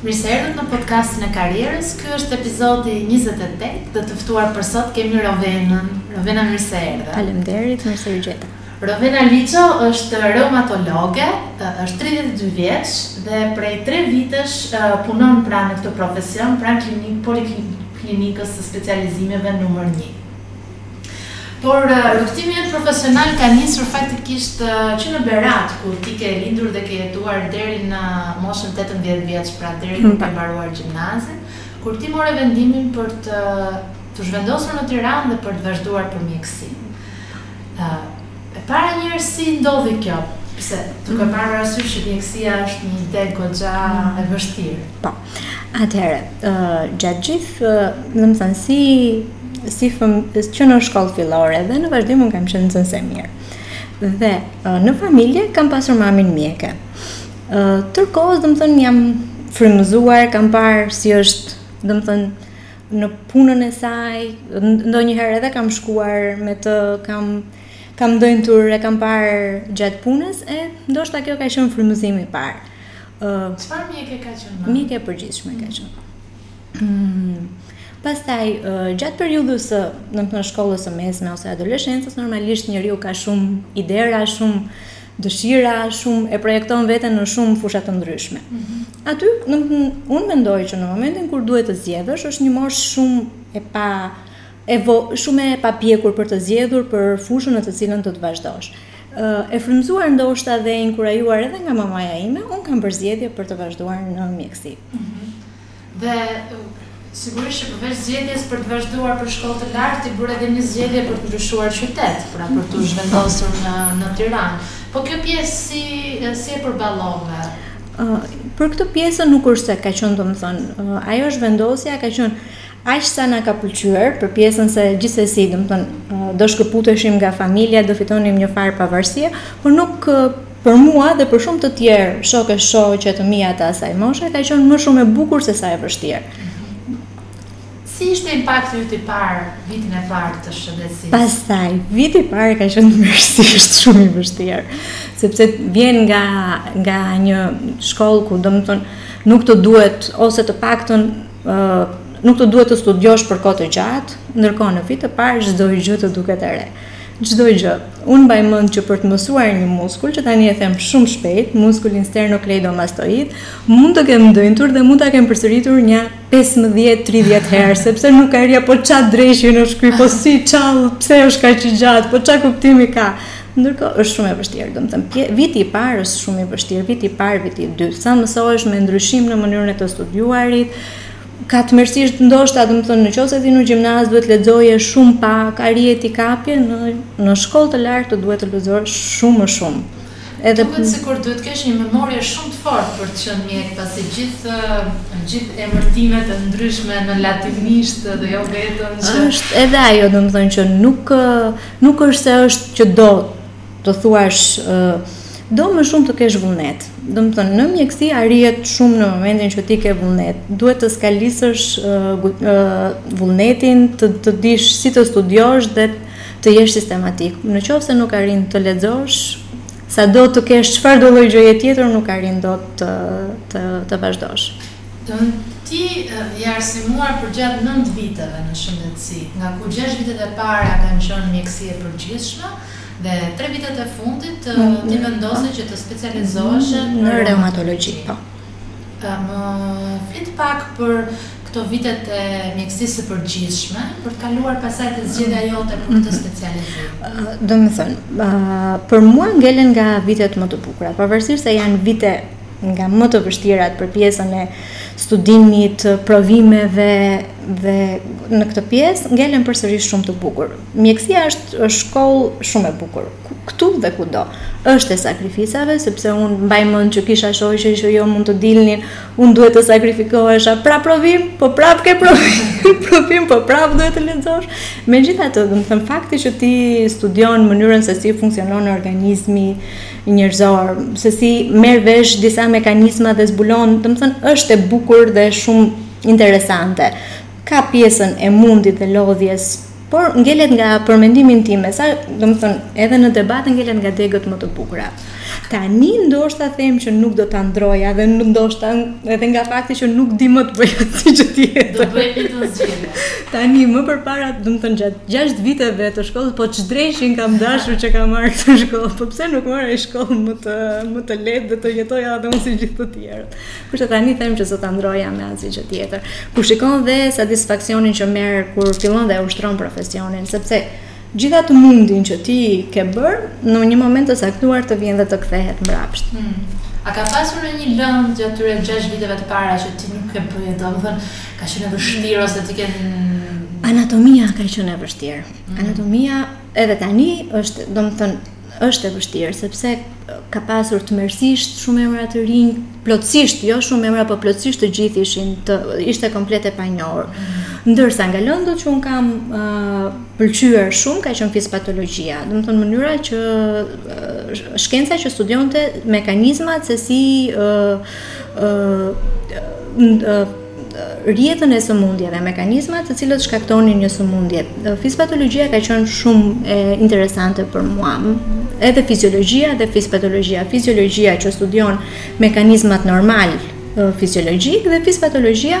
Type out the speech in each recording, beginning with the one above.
Mirëseerdhët në podcastin e karrierës. Ky është epizodi 28 dhe të ftuar për sot kemi Rovenën. Rovena mirëseerdhe. Faleminderit, mirë se ju gjeta. Rovena Liço është reumatologe, është 32 vjeç dhe prej 3 vitesh punon pranë në këtë profesion, pranë klinik poliklinikës së specializimeve numër 1. Por rrugëtimi yt profesional ka nisur faktikisht që në Berat, ku ti ke lindur dhe ke jetuar deri në moshën tetëmbëdhjetë vjeç, pra deri kur ke mbaruar gjimnazin, kur ti more vendimin për të t'u zhvendosur në Tiranë dhe për të vazhduar për mjekësi. Ë e para një herë si ndodhi kjo? Pse duke marrë parasysh që mjekësia është një degë goxha e vështirë. Po. Atëherë, gjatë gjithë, domethënë si si fëm, që në shkollë fillore dhe në vazhdim unë kam qenë nxënëse mirë. Dhe në familje kam pasur mamin mjeke. Ë tërë kohës, domethënë jam frymëzuar, kam parë si është, domethënë në punën e saj, ndonjëherë edhe kam shkuar me të, kam kam ndenjur e kam parë gjatë punës e ndoshta kjo ka qenë frymëzimi i parë. Çfarë mjeke ka qenë mami? Mjeke e përgjithshme ka qenë. Mm. Pastaj gjatë periudhës së, domethënë shkollës së mesme ose adoleshencës, normalisht njeriu ka shumë idera, shumë dëshira, shumë e projekton veten në shumë fusha të ndryshme. Mm -hmm. Aty, domethënë, unë mendoj që në momentin kur duhet të zgjedhësh, është një moshë shumë e pa e vo, shumë e papjekur për të zgjedhur për fushën në të cilën do të vazhdosh. E frymëzuar ndoshta dhe e inkurajuar edhe nga mamaja ime, unë kam bërë zgjedhje për të vazhduar në mjekësi. Mhm. Dhe sigurisht që përveç zgjedhjes për të vazhduar për shkollë të lartë, ti bëre edhe një zgjedhje për të ndryshuar qytet, pra për t'u zhvendosur në në Tiranë. Po kjo pjesë si si e përballove? Ë, për këtë pjesën nuk është se ka qenë domethënë, ajo zhvendosja, ka qenë Aq sa na ka pëlqyer, për pjesën se gjithsesi, domethënë, do shkëputeshim nga familja, do fitonim një farë pavarësie, por nuk për mua dhe për shumë të tjerë shokë e shoqe të mia të asaj moshe ka qenë më shumë e bukur se sa e vështirë. Si ishte impakti yt i parë vitin e parë të shëndetësisë? Pastaj, viti i parë ka qenë vërtet shumë i vështirë, sepse vjen nga nga një shkollë ku domethënë nuk të duhet ose të paktën Nuk të duhet të studiosh për kohë të gjatë, ndërkohë në vit të parë çdo gjë të duket e re. Çdo gjë. Unë mbaj mend që për të mësuar një muskul, që tani e them shumë shpejt, muskulin sternokleidomastoid, mund të kem ndëntur dhe mund ta kem përsëritur nja 15-30 herë, sepse nuk kam rrija po ça dreqin është ky, po si vallë, pse është kaq i gjatë, po ça kuptimi ka. Ndërkohë është shumë e vështirë, domethënë pje, viti i parë është shumë i vështirë, viti i parë, viti i dytë, sa mësohesh me ndryshim në mënyrën e të studiuarit, ka tmerrësisht ndoshta, domethënë në qoftë se ti në gjimnaz duhet lexoje shumë pak, arrije t'i kapje në në shkollë të lartë të duhet të lexosh shumë më shumë. Edhe duhet sikur duhet të kesh një memorie shumë të fortë për të qenë mjek, pasi gjithë gjithë emërtimet e ndryshme në latinisht dhe jo vetëm. Është edhe ajo, domethënë që nuk Nuk është se është që do të thuash do më shumë të kesh vullnet. Domethënë në mjekësi arrihet shumë në momentin që ti ke vullnet. Duhet të skalitësh uh, vullnetin, të të dish si të studiosh dhe të jesh sistematik. Në qoftë se nuk arrin të lexosh, sado të kesh çfarëdo lloj gjëje tjetër nuk arrin dot të të, të vazhdosh. Të ti je arsimuar përgjatë nëntë viteve në shëndetësi, nga ku gjashtë vitet e para kanë qenë mjekësi e përgjithshme dhe tre vitet e fundit ti vendose që të specializoheshe në reumatologji. Më flit pak për këto vitet e mjekësisë së përgjithshme, për të kaluar pastaj te zgjedhja jote për këtë specializim. Domethënë, për mua ngelen nga vitet më të bukura, pavarësisht se janë vite nga më të vështirat për pjesën e studimit, provimeve dhe në këtë pjesë ngelen përsëri shumë të bukur. Mjekësia është është shkollë shumë e bukur. Këtu dhe kudo. Është e sakrificave sepse un mbaj mend që kisha shoqe që jo mund të dilnin, un duhet të sakrifikohesha pra provim, po prap ke provim, provim po prap duhet të lexosh. Megjithatë, domethënë fakti që ti studion mënyrën se si funksionon organizmi, njerëzor, se si merr vesh disa mekanizma dhe zbulon, domethënë është e bukur dhe shumë interesante. Ka pjesën e mundit dhe lodhjes, por ngelet nga për mendimin tim, me sa, domethënë, edhe në debat ngelet nga degët më të bukura. Tani ndoshta them që nuk do ta ndroja dhe ndoshta edhe nga fakti që nuk di më të bëj atë që ti. Do bëj vetëm zgjidhje. Tani më përpara, domethënë gjatë Gjashtë viteve të shkollës, po ç'dreqin kam dashur që kam marrë këtë shkollë, po pse nuk mora një shkollë më të më të lehtë dhe të jetoja edhe unë si gjithë të tjerët. Kurse tani them që s'do ta ndroja me asgjë gjë tjetër. Kur shikon dhe satisfaksionin që merr kur fillon dhe ushtron profesionin, sepse gjithë atë mundin që ti ke bërë, në një moment të caktuar të vjen dhe të kthehet mbrapsht. Hmm. A ka pasur ndonjë lëndë gjatë këtyre 6 viteve të para që ti nuk e bëje, domethënë, Ka qenë e vështirë mm. ose ti ke Anatomia ka qenë e vështirë. Mm. Anatomia edhe tani është, domethënë, është e vështirë sepse ka pasur tmerrsisht shumë emra të rinj, plotësisht, jo shumë emra, por plotësisht të gjithë ishin të ishte komplet e panjohur. Mm. Ndërsa nga lëndët që un kam uh, pëlqyer shumë ka qenë fispatologjia, domethënë mënyra që uh, shkenca që studionte mekanizmat se si uh, ë rrjedhën e sëmundjeve, mekanizmat të cilët shkaktonin një sëmundje. Fispatologjia ka qenë shumë e interesante për mua. Edhe fiziologjia dhe fispatologjia. Fiziologjia që studion mekanizmat normalë fiziologjikë dhe fispatologjia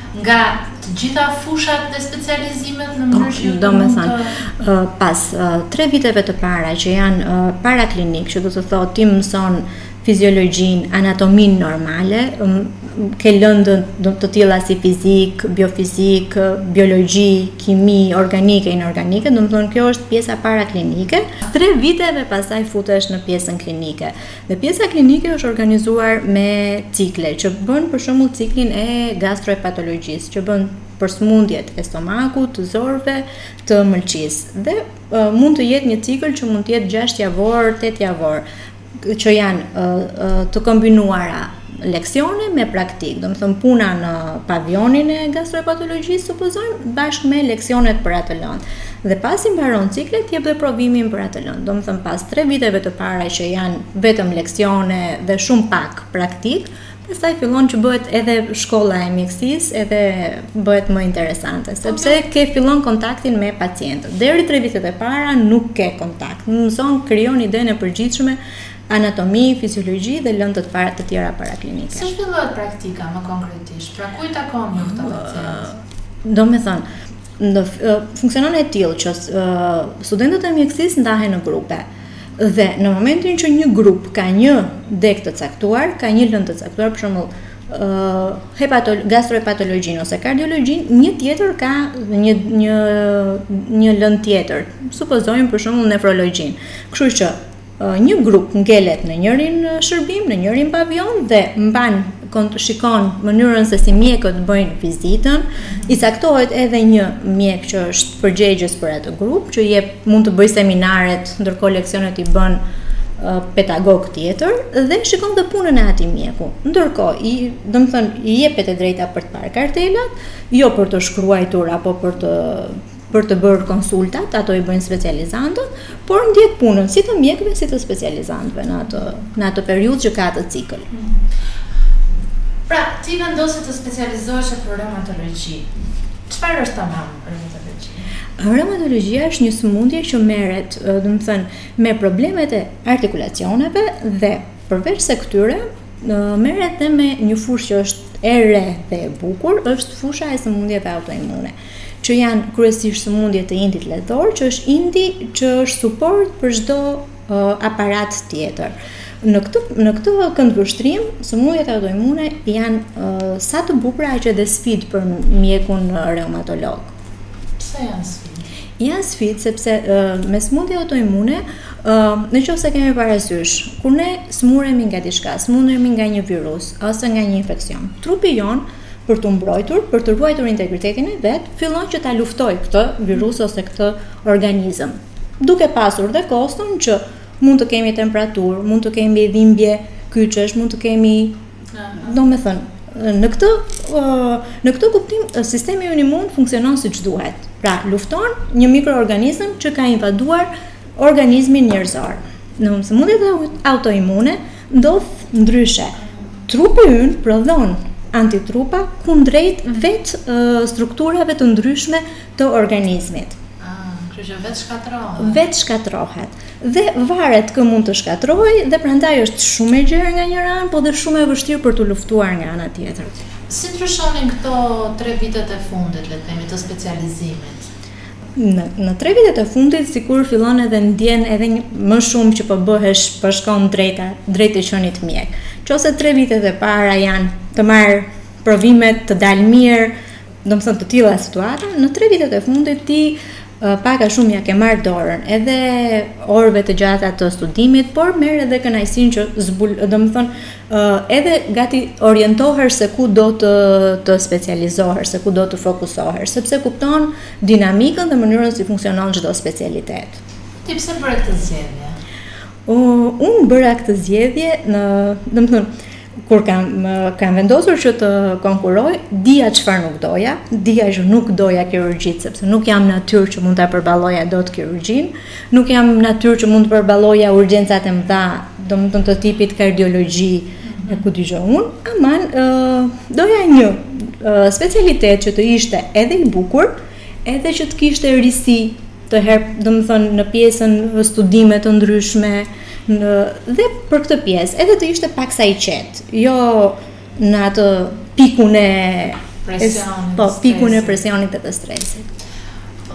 nga të gjitha fushat dhe specializimet në mënyrë që domethënë pas 3 viteve të para që janë paraklinikë, që do të thotë ti mëson fiziologjinë, anatominë normale, ke lëndë të tilla si fizikë, biofizikë, biologji, kimi, organike, inorganike, domethënë kjo është pjesa paraklinike. 3 viteve pastaj futesh në pjesën klinike. Dhe pjesa klinike është organizuar me cikle, që bën për shembull ciklin e gastrohepatologjisë, që bën për sëmundjet e stomakut, të zorrëve, të mëlçisë. Dhe e, mund të jetë një cikël që mund të jetë 6 javor, 8 javor, që janë e, e, të kombinuara leksione me praktikë, domethënë puna në pavionin e gastrohepatologjisë, supozojmë, bashkë me leksionet për atë lëndë. Dhe pasi mbaron ciklet, jep dhe provimin për atë lëndë. Domethënë pas tre viteve të para që janë vetëm leksione dhe shumë pak praktikë, pastaj fillon që bëhet edhe shkolla e mjekësisë, edhe bëhet më interesante, sepse okay. ke fillon kontaktin me pacientët. Deri tre vitet e para nuk ke kontakt. Mëson krijon idenë e përgjithshme Anatomi, fiziologji dhe lëndë të tjera paraklinike. Si zhvillohet praktika më konkretisht? Pra ku i takon ju këta pacientë? Domethënë, në, funksionon e tillë që studentët e mjekësisë ndahen në grupe. Dhe në momentin që një grup ka një degë të caktuar, ka një lëndë të caktuar, për shembull, hepatol gastrohepatologjinë ose kardiologjinë, një tjetër ka një një një lëndë tjetër. Supozojmë për shembull nefrologjinë. Kështu që Një grup ngelet në njërin shërbim, në njërin pavion dhe mban kont shikon mënyrën se si mjekët bëjnë vizitën, i caktohet edhe një mjek që është përgjegjës për atë grup, që jep mund të bëjë seminaret, ndërkohë leksionet i bën pedagog tjetër dhe shikon dhe punën e atij mjeku. Ndërkohë, i, domethënë, i jepet e drejta për të parë kartelat, jo për të shkruajtur apo për të për të bërë konsultat, ato i bëjnë specializantët, por ndjek punën si të mjekëve si të specializantëve në atë në atë periudhë që ka atë cikël. Pra, ti vendose të specializohesh për reumatologji. Çfarë është tamam reumatologji? Reumatologjia është një sëmundje që merret, domethënë, me problemet e artikulacioneve dhe përveç se këtyre, merret edhe me një fushë që është e re dhe e bukur, është fusha e sëmundjeve autoimune. që janë kryesisht sëmundje të indit lidhor, që është indi që është suport për çdo aparat tjetër. Në këtë në këtë këndvështrim, sëmundjet autoimune janë sa të bukura aq edhe sfidë për mjekun reumatolog. Pse janë sfidë? Janë sfidë sepse me sëmundje autoimune, në qoftë se kemi parasysh, kur ne sëmuremi nga diçka, sëmuremi nga një virus ose nga një infeksion, trupi jonë për t'u mbrojtur, për të ruajtur integritetin e vet, fillon që ta luftojë këtë virus ose këtë organizëm. Duke pasur dhe koston që mund të kemi temperaturë, mund të kemi dhimbje kyçesh, mund të kemi domethënë në këtë në këtë kuptim sistemi ynë imun funksionon siç duhet. Pra, lufton një mikroorganizëm që ka invaduar organizmin njerëzor. Në sëmundjet autoimune, Ndodh ndryshe. Trupi ynë prodhon antitrupa kundrejt vetë strukturave të ndryshme të organizmit. Kështu që vetëshkatërrohet. Vetëshkatërrohet. Dhe varet kë mund të shkatërrojë dhe prandaj është shumë e gjerë nga njëra anë, po dhe shumë e vështirë për t'u luftuar nga ana tjetër. Si ndryshonin këto tre vitet e fundit, le të themi, të specializimit? Në, në tre vitet e fundit, sikur fillon edhe ndien edhe një, më shumë që po bëhesh po shkon drejta, drejt të qenit mjek. Qoftë se tre vitet e para janë të marr provimet, të dal mirë, domethënë të tila situata, në tre vitet e fundit ti pak a shumë ia ke marrë dorën edhe orëve të gjata të studimit, por merr edhe kënaqësinë që zbul, domethënë, Edhe gati orientohesh se ku do të të specializohesh, se ku do të fokusohesh, sepse kupton dinamikën dhe mënyrën si funksionon çdo specialitet. Ti pse bëre këtë zgjedhje? Unë un bëra këtë zgjedhje në, domethënë, kur kam kam vendosur që të konkurroj, dija çfarë nuk doja, dija që nuk doja kirurgjitë sepse nuk jam natyrë që mund ta përballoja dot kirurgjinë. Nuk jam natyrë që mund të përballoja urgjencat e mëdha, domethënë të tipit kardiologji, e ku di gjë unë, aman doja një specialitet që të ishte edhe i bukur, edhe që të kishte risi të her, domethënë në pjesën studime të ndryshme, në dhe për këtë pjesë, edhe të ishte paksa i qetë. Jo në atë pikun e presionit, po pikun e presionit dhe stresit.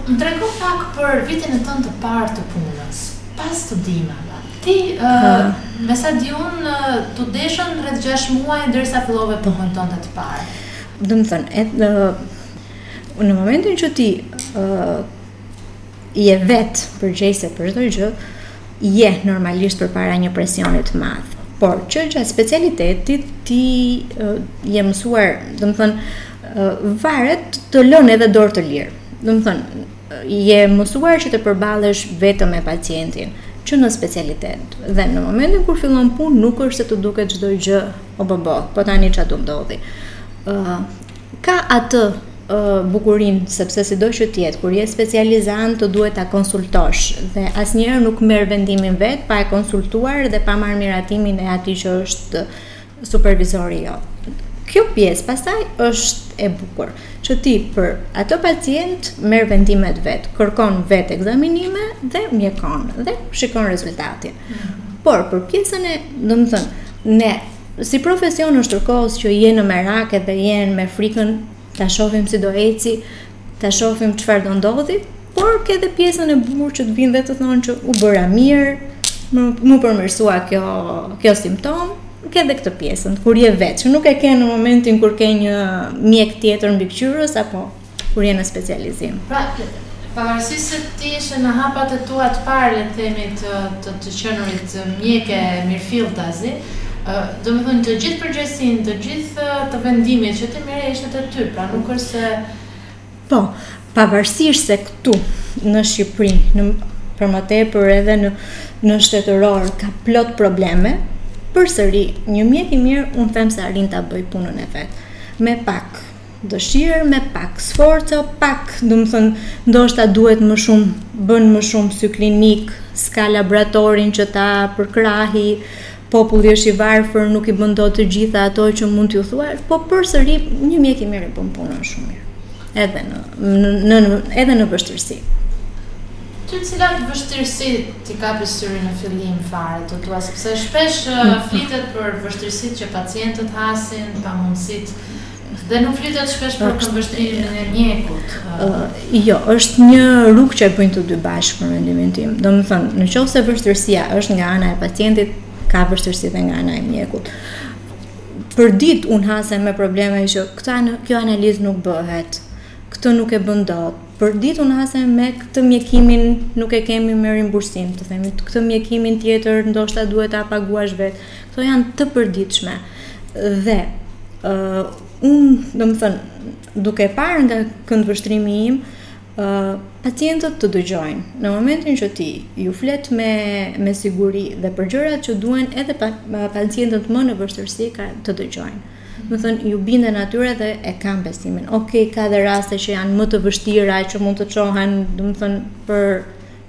Më trego pak për vitin e tënd të parë të punës, pas studimeve. Ti uh, me sa di un uh, t'u deshën rreth 6 muaj derisa fillove punën tënde të parë. Domethënë, në momentin që ti uh, je vet përgjegjëse për çdo gjë, je normalisht përpara një presioni të madh. Por që gjatë specialitetit ti uh, je mësuar, do të thënë, uh, varet të lënë edhe dorë të lirë. Domethënë, je mësuar që të përballesh vetëm me pacientin që në specialitet. Dhe në momentin kur fillon punë nuk është se të duket çdo gjë obobo, po tani ça do ndodhi. Ëh, uh, Ka atë bukurinë sepse sido që të jetë, kur je specializant të duhet ta konsultosh dhe asnjëherë nuk merr vendimin vet pa e konsultuar dhe pa marrë miratimin e atij që është supervizori jot. Kjo pjesë pastaj është e bukur, që ti për atë pacient merr vendimet vet, kërkon vet ekzaminime dhe mjekon dhe shikon rezultatin. Mm. Por për pjesën e, domethënë, ne Si profesion është tërë kohës që je në merak edhe je me frikën ta shohim si do eci, ta shohim çfarë do ndodhi, por ke edhe pjesën e bukur që të vinë dhe të thonë që u bëra mirë, më, m'u përmirësua kjo kjo simptom, ke edhe këtë pjesën kur je vetë, që nuk e ke në momentin kur ke një mjek tjetër mbikëqyrës apo kur je në specializim. Pra, pavarësisht se ti ishe në hapat e tua të para, le të themi, të të të qenurit mjeke mirëfilltazi, ë, domethënë të gjithë përgjegjësinë, të gjithë të vendimit që ti merrje ishte te ty, pra nuk është se Po, pavarësisht se këtu në Shqipëri, në për më tepër edhe në në shtetëror ka plot probleme, përsëri një mjek i mirë un them se arrin ta bëj punën e vet. Me pak Dëshirë me pak sforca, pak, domethënë, ndoshta duhet më shumë, bën më shumë sy klinik, s'ka laboratorin që ta përkrahi, populli është i varfër, nuk i bën dot të gjitha ato që mund t'ia thuash, po përsëri një mjek i mirë e bën punën shumë mirë, edhe në, në, në, në, edhe në vështirësi. Ti cilat vështirësi ti ke pasur në fillim fare të tuat, sepse shpesh flitet për vështirësit që pacientët hasin, pamundësitë Dhe nuk flitet shpesh për këndvështrimin e një mjeku. Jo, është një rrugë që e bëjnë të dy bashkë për mendimin tim. Domethënë, në qoftë se vështirësia është nga ana e pacientit, ka vështirësi dhe nga ana e mjekut. Përditë, unë hasem me probleme që këta, kjo analizë nuk bëhet, këtë nuk e bën dot. Përditë, unë hasem me këtë mjekimin nuk e kemi me rimbursim, të themi, këtë mjekimin tjetër, ndoshta duhet ta paguash vetë. Këto janë të përditshme dhe uh, unë, domethënë, duke parë nga këndvështrimi im, uh, pacientët të dëgjojnë. Në momentin që ti ju flet me, me siguri dhe për gjërat që duen edhe pa, pacientët më në vështirësi, të dëgjojnë. Domethënë, ju binden atyre dhe e kam besimin. Ok, ka dhe raste që janë më të vështira, që mund të çohen, domethënë, për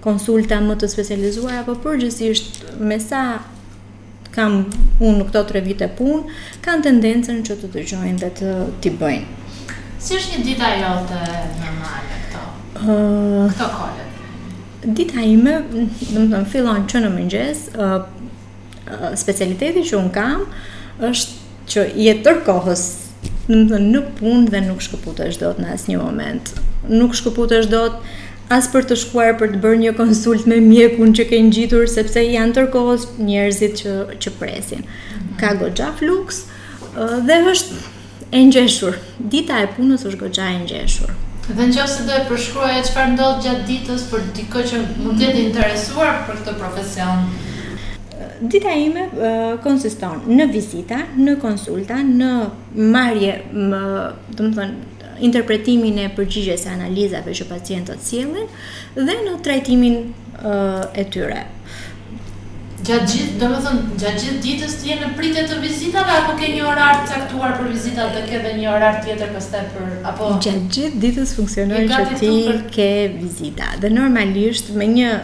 konsulta më të specializuara po përgjithësisht me sa kam unë në këto tre vite punë, kanë tendencën që të dëgjojnë dhe të t'i bëjnë. Si është një dita jote normale këto? Uh, këto kole? Dita ime, domethënë, fillon që në mëngjes, uh, specialiteti që unë kam, është që je tërë kohës, domethënë në punë dhe nuk shkëputesh dot në asnjë moment. Nuk shkëputesh dot as për të shkuar për të bërë një konsultë me mjekun që ke ngjitur sepse janë tërë kohës njerëzit që që presin. Ka goxha fluks dhe është e ngjeshur. Dita e punës është goxha e ngjeshur. Dhe në qoftë se do e përshkruaje çfarë ndodh gjatë ditës për dikë që mund të jetë i interesuar për këtë profesion? Dita ime konsiston në vizita, në konsulta, në marrje, domethënë interpretimin e përgjigjes së analizave që pacientët sjellin dhe në trajtimin e tyre. Gjatë gjithë, domethënë, gjatë gjithë ditës ti je në pritje të vizitave apo ke një orar të caktuar për vizitat dhe ke dhe një orar tjetër pastaj për apo Gjatë gjithë ditës funksionojnë që ti për... ke vizita dhe normalisht me një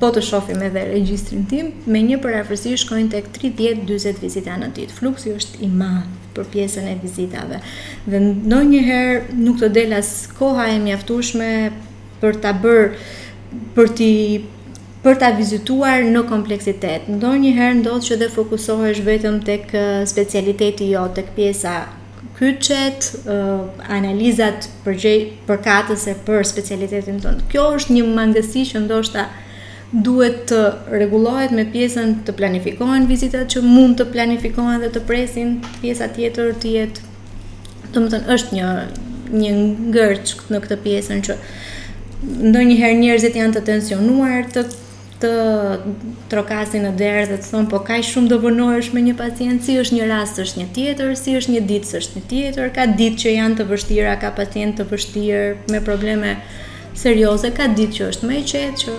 po të shofim edhe regjistrin tim, me një përafërsi shkojnë tek 30-40 vizita në ditë. Fluksi është i madh për pjesën e vizitave. Dhe ndonjëherë nuk të del as koha e mjaftueshme për ta bërë për ti për ta vizituar në kompleksitet. Ndonjëherë ndodh që dhe fokusohesh vetëm tek specialiteti jot, tek pjesa kyçe, analizat për përkatëse për specialitetin tënd. Kjo është një mangësi që ndoshta duhet të rregullohet me pjesën të planifikohen vizitat që mund të planifikohen dhe të presin pjesa tjetër të jetë domethënë është një një ngërç në këtë pjesën që ndonjëherë njerëzit janë të tensionuar të të trokasin në derë dhe të thonë po kaq shumë do vonohesh me një pacient si është një rast s'është një tjetër, si është një ditë s'është një tjetër, ka ditë që janë të vështira, ka pacientë të vështirë me probleme serioze, ka ditë që është më e qetë që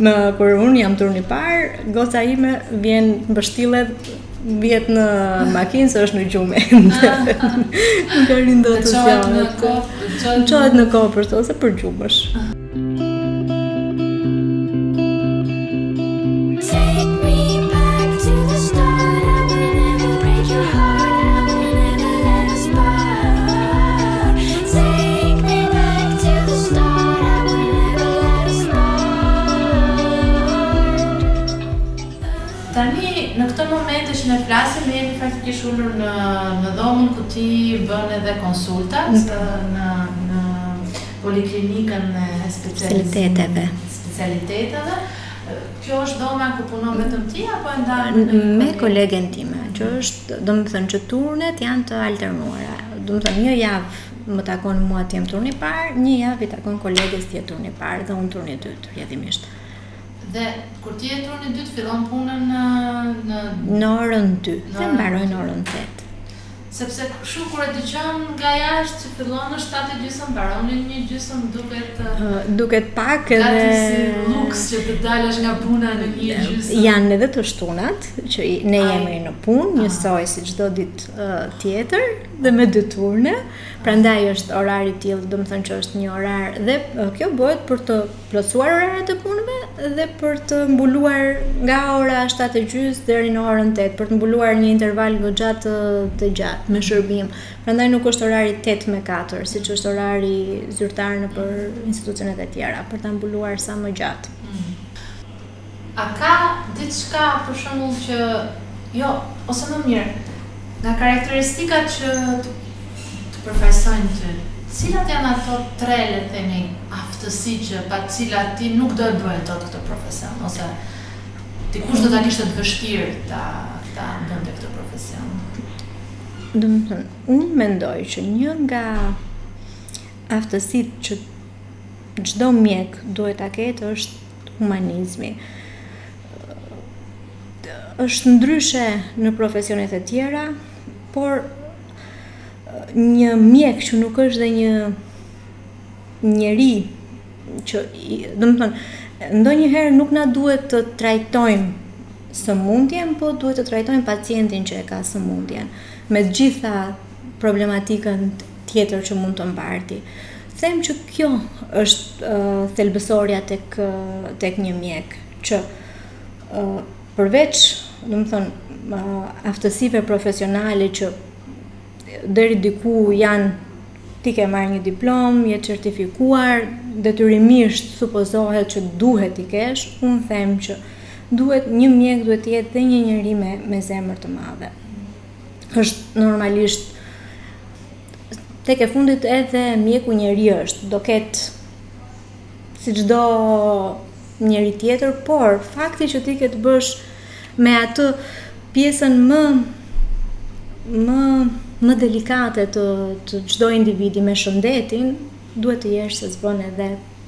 Në kur unë jam turni parë, goca ime vjen mbështillet vjet në makinë se është në gjumë. Nuk e rindo të shoh. Çohet në kopsht, çohet në kopsht, ose përgjumësh. Tani në këto momente që ne flasim ne jemi faktikisht ulur në në dhomën ku ti bën edhe konsultat në në poliklinikën e specialiteteve specialiteteve Kjo është dhoma ku punon vetëm ti apo e ndan me një me kolegen time, që është, domethënë që turnet janë të alternuara. Domethënë një javë më takon mua të jem turni parë, një javë i takon koleges të jetë turni parë dhe unë turni dytë, rrjedhimisht. Dhe kur ti je turni dytë fillon punën në në në orën 2 dhe mbaroj në orën 8. Sepse kshu kur e dëgjon nga jashtë që fillon në shtatë e gjysëm mbaron në një e gjysëm duket duket pak edhe gati si luks që të dalësh nga puna në një e gjysëm. Janë edhe të shtunat që ne jemi në punë njësoj si çdo ditë uh, tjetër dhe me dy turne. Prandaj është orari i tillë, domethënë që është një orar dhe uh, kjo bëhet për të plotësuar oraret e punëve dhe për të mbuluar nga ora 7 e gjys deri në orën 8 për të mbuluar një interval goxhat të, të gjatë me shërbim. Prandaj nuk është orari 8 me 4, siç është orari zyrtar nëpër institucionet e tjera, për ta mbuluar sa më gjatë. Mm. A ka diçka për shembull që jo, ose më mirë, nga karakteristikat që të përfaqësojnë ty, cilat janë ato tre le të themi aftësi që pa të cilat ti nuk do e bëje dot këtë profesion ose dikush do ta kishte të vështirë ta ta bënte këtë profesion? Domethënë, unë mendoj që një nga aftësitë që çdo mjek duhet ta ketë është humanizmi. Është ndryshe në profesionet e tjera, por një mjek që nuk është dhe një njeri që do të thonë ndonjëherë nuk na duhet të trajtojmë sëmundjen, po duhet të trajtojmë pacientin që e ka sëmundjen me të gjithë problematikën tjetër që mund të mbarti. Them që kjo është thelbësorja tek tek një mjek që përveç, domethënë, aftësive profesionale që deri diku janë ti ke marrë një diplomë, je certifikuar, detyrimisht supozohet që duhet t'i kesh, unë them që duhet një mjek duhet të jetë dhe një njeri me me zemër të madhe. është normalisht tek e fundit edhe mjeku njeri është, duket si çdo njeri tjetër, por fakti që ti ke të bësh me atë pjesën më më më delikate të të çdo individi me shëndetin, duhet të jesh se s'bën edhe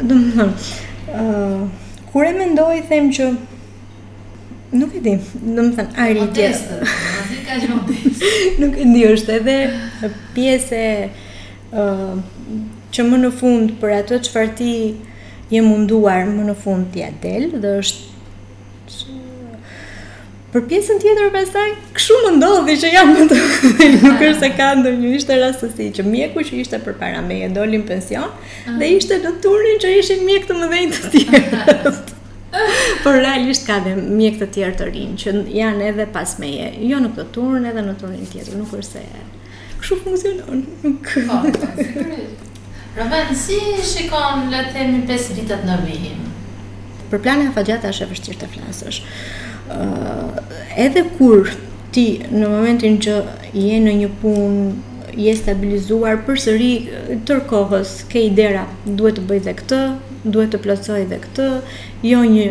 Domethënë, ë uh, kur e mendoj them që nuk e di, domethënë arritje. Nuk e di, është edhe pjesë e ë uh, që më në fund për atë çfarë ti je munduar më në fund ti ia del dhe është Për pjesën tjetër pastaj, kështu më ndodhi që jam më të nuk është se ka ndonjë ishte rastësi që mjeku që ishte përpara meje doli në pension ah. dhe ishte në turnin që ishin mjek të mëdhenj të tjerë. Por realisht ka dhe mjek të tjerë të rinj që janë edhe pas meje, jo në këtë turn edhe në turnin tjetër, nuk është se Kështu funksionon. Nuk po, po, sigurisht. Roben, si i shikon, le të themi, pesë vitet në vijim? Për plane afatgjata është e vështirë të flasësh. Uh, edhe kur ti në momentin që je në një punë je stabilizuar përsëri tërë kohës ke ide ra duhet të bëj dhe këtë duhet të plotësoj dhe këtë jo një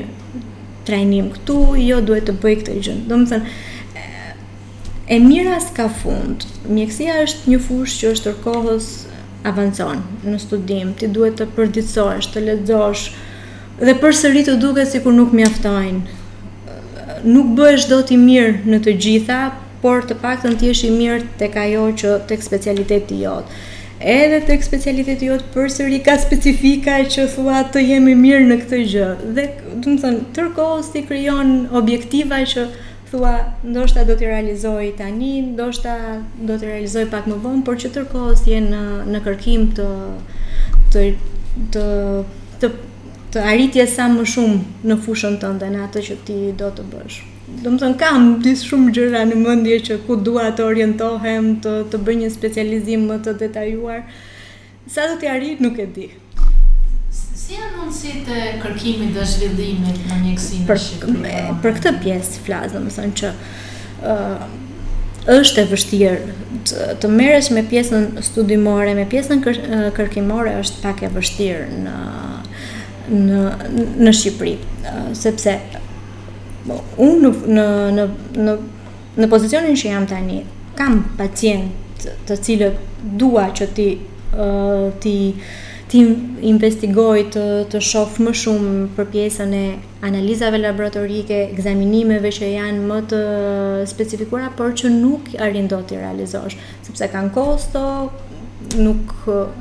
trajnim këtu jo duhet të bëj këtë gjë domethënë E mira s'ka fund. Mjekësia është një fushë që është tërë kohës avancon në studim. Ti duhet të përditësohesh, të lexosh dhe përsëri të duket sikur nuk mjaftojnë. Nuk bëhesh dot i mirë në të gjitha, por të paktën të jesh i mirë tek ajo që tek specialiteti jot. Edhe tek specialiteti jot përsëri ka specifika që thua të jem i mirë në këtë gjë. Dhe, domethënë, tërë kohës ti krijon objektiva që Thua, ndoshta do t'i realizoj tani, ndoshta do t'i realizoj pak më vonë, por që tërë kohës je në në kërkim të të të të të arritjes sa më shumë në fushën tënde, në atë që ti do të bësh. Domethënë, kam disa shumë gjëra në mendje që ku dua të orientohem, të, të bëj një specializim më të detajuar, Sa do t'i arrijë nuk e di. Si janë mundësitë e kërkimit dhe zhvillimit në mjekësi në Shqipëri? Për, për këtë pjesë flas, domethënë që ë uh, është e vështirë të, të merresh me pjesën studimore, me pjesën kër, kërkimore është pak e vështirë në në në Shqipëri, uh, sepse unë në në në Në pozicionin që jam tani, kam pacientë të cilët dua që t'i t'i t'i investigoj të të shoh më shumë për pjesën e analizave laboratorike, ekzaminimeve që janë më të specifikuara, por që nuk arrin dot t'i realizosh, sepse kanë kosto, nuk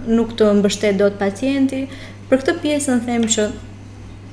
nuk të mbështet dot pacienti. Për këtë pjesë them që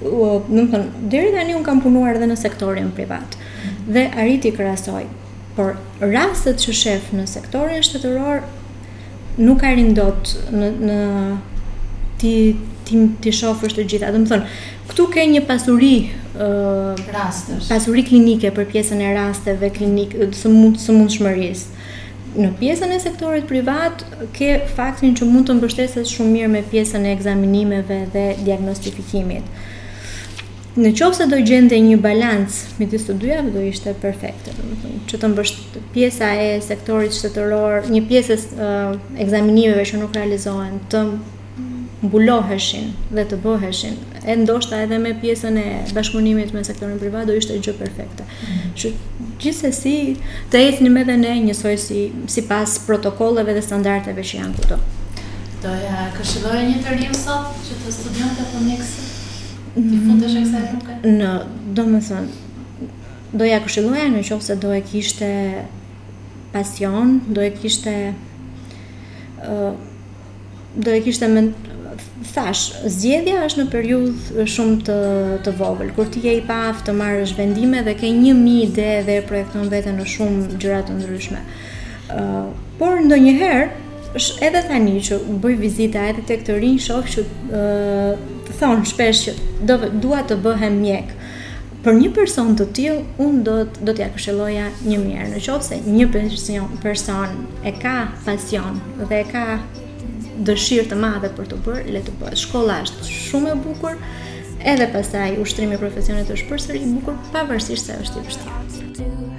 domethënë, deri tani unë kam punuar edhe në sektorin privat. Dhe arrij t'i krahasoj, por rastet që sheh në sektorin shtetëror nuk arrin dot në në t'i t'i t'i shofësh të gjitha. Domethënë, këtu ke një pasuri ë uh, rastesh. Pasuri klinike për pjesën e rasteve klinike sëmund sëmundshmërisë. Në pjesën e sektorit privat ke faktin që mund të mbështetesh shumë mirë me pjesën e ekzaminimeve dhe diagnostifikimit. Në qoftë se do gjendej një balancë midis të dyjave, do ishte perfekte, domethënë, që të mbësht pjesa e sektorit shtetëror, një pjesë e uh, ekzaminimeve që nuk realizohen, të mbuloheshin dhe të bëheshin e ndoshta edhe me pjesën e bashkëpunimit me sektorin privat do ishte gjë perfekte. Mhm. Që gjithsesi të ecnim edhe ne njësoj si sipas protokolleve dhe standardeve që janë këtu. Do ja këshilloj një të riu sot që të studionte për mjekësi? Ti mhm. fund të shekse e nuk e? Në, domethënë, do ia këshilloja në qoftë se do e kishte pasion, do e kishte uh, do e kishte siç thashë, zgjedhja është në periudhë shumë të të vogël, kur ti je i paaftë të marrësh vendime dhe ke 1000 ide dhe projekton veten në shumë gjëra të ndryshme. Ë, uh, por ndonjëherë edhe tani që bëj vizita edhe tek të rinjtë shoh që ë uh, thonë shpesh që do dua të bëhem mjek. Për një person të tillë unë do të do t'ia këshilloja një mijë herë. Në qoftë se një person, person e ka pasion dhe e ka dëshirë të madhe për t'u bërë, le të bëhet. Shkolla është shumë e bukur, edhe pastaj ushtrimi i profesionit është përsëri i bukur, pavarësisht se është i vështirë.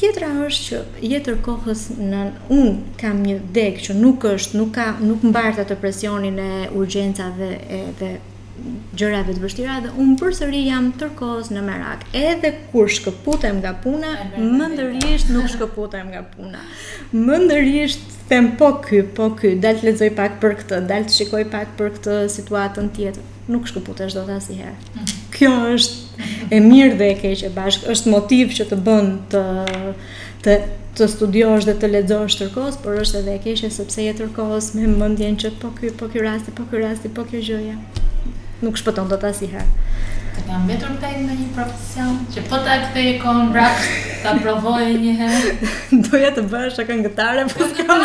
Tjetra është që je tërë kohës në, unë kam një degë që nuk është, nuk ka, nuk mbart atë presionin e urgjencave edhe gjërave të vështira dhe unë përsëri jam tërë kohës në merak. Edhe kur shkëputem nga puna, mendërisht nuk shkëputem nga puna. Mendërisht them po ky, po ky, dale të lexoj pak për këtë, dale të shikoj pak për këtë situatën tjetër. nuk shkëputesh dot asnjëherë. Kjo është e mirë dhe e keqe bashkë, është motiv që të bën të të të studiosh dhe të lexosh tërë kohës, por është edhe e keqe sepse je tërë kohës me mendjen që po ky, po ky rasti, po ky rasti, po kjo gjëja. Nuk shpëton dot asnjëherë. Të ka mbetur peng ndonjë profesion që po ta ktheje kohën mbrapa ta provoje një herë. Doja të bëhesha këngëtare, po kam.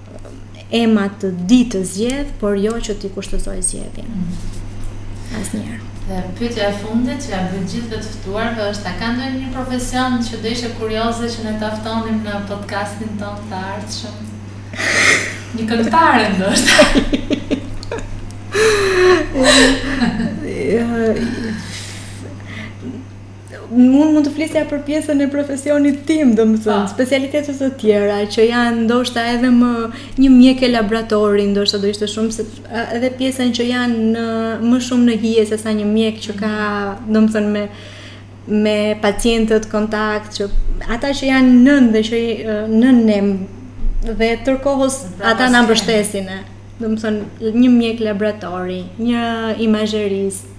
ama të dijë të zgjedhë, por jo që t'i kushtëzoj zgjedhjen. Mm -hmm. Asnjëherë. Dhe pyetja e fundit që ia bëj gjithë të ftuarve është a ka ndonjë profesion që do ishe kurioze që ne ta ftonim në podcastin tonë të ardhshëm? Një këngëtare ndoshta. Unë mund të flisja për pjesën e profesionit tim, domethënë, po. specialitete të tjera, që janë ndoshta edhe më një mjeke laboratori, ndoshta do ishte shumë, se edhe pjesën që janë në, më shumë në hije, se sa një mjek që ka, domethënë, me, me pacientët kontakt, që ata që janë nën dhe që nën ne, dhe tërë kohës ata na mbështesin e, domethënë, një mjek laboratori, një imazherist,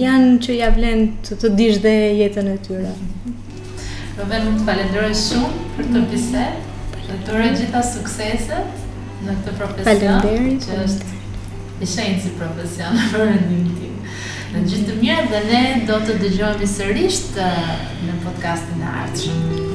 janë që ia vlen të, të dish dhe jetën e tyre. Roben, unë të falenderoj shumë për këtë bisedë. Të uroj gjithë sukseset në këtë profesion. Faleminderit. Që është i shenjtë si profesion për mendimin tim. Në gjithë të mirë dhe ne do të dëgjohemi sërish në podcastin e ardhshëm.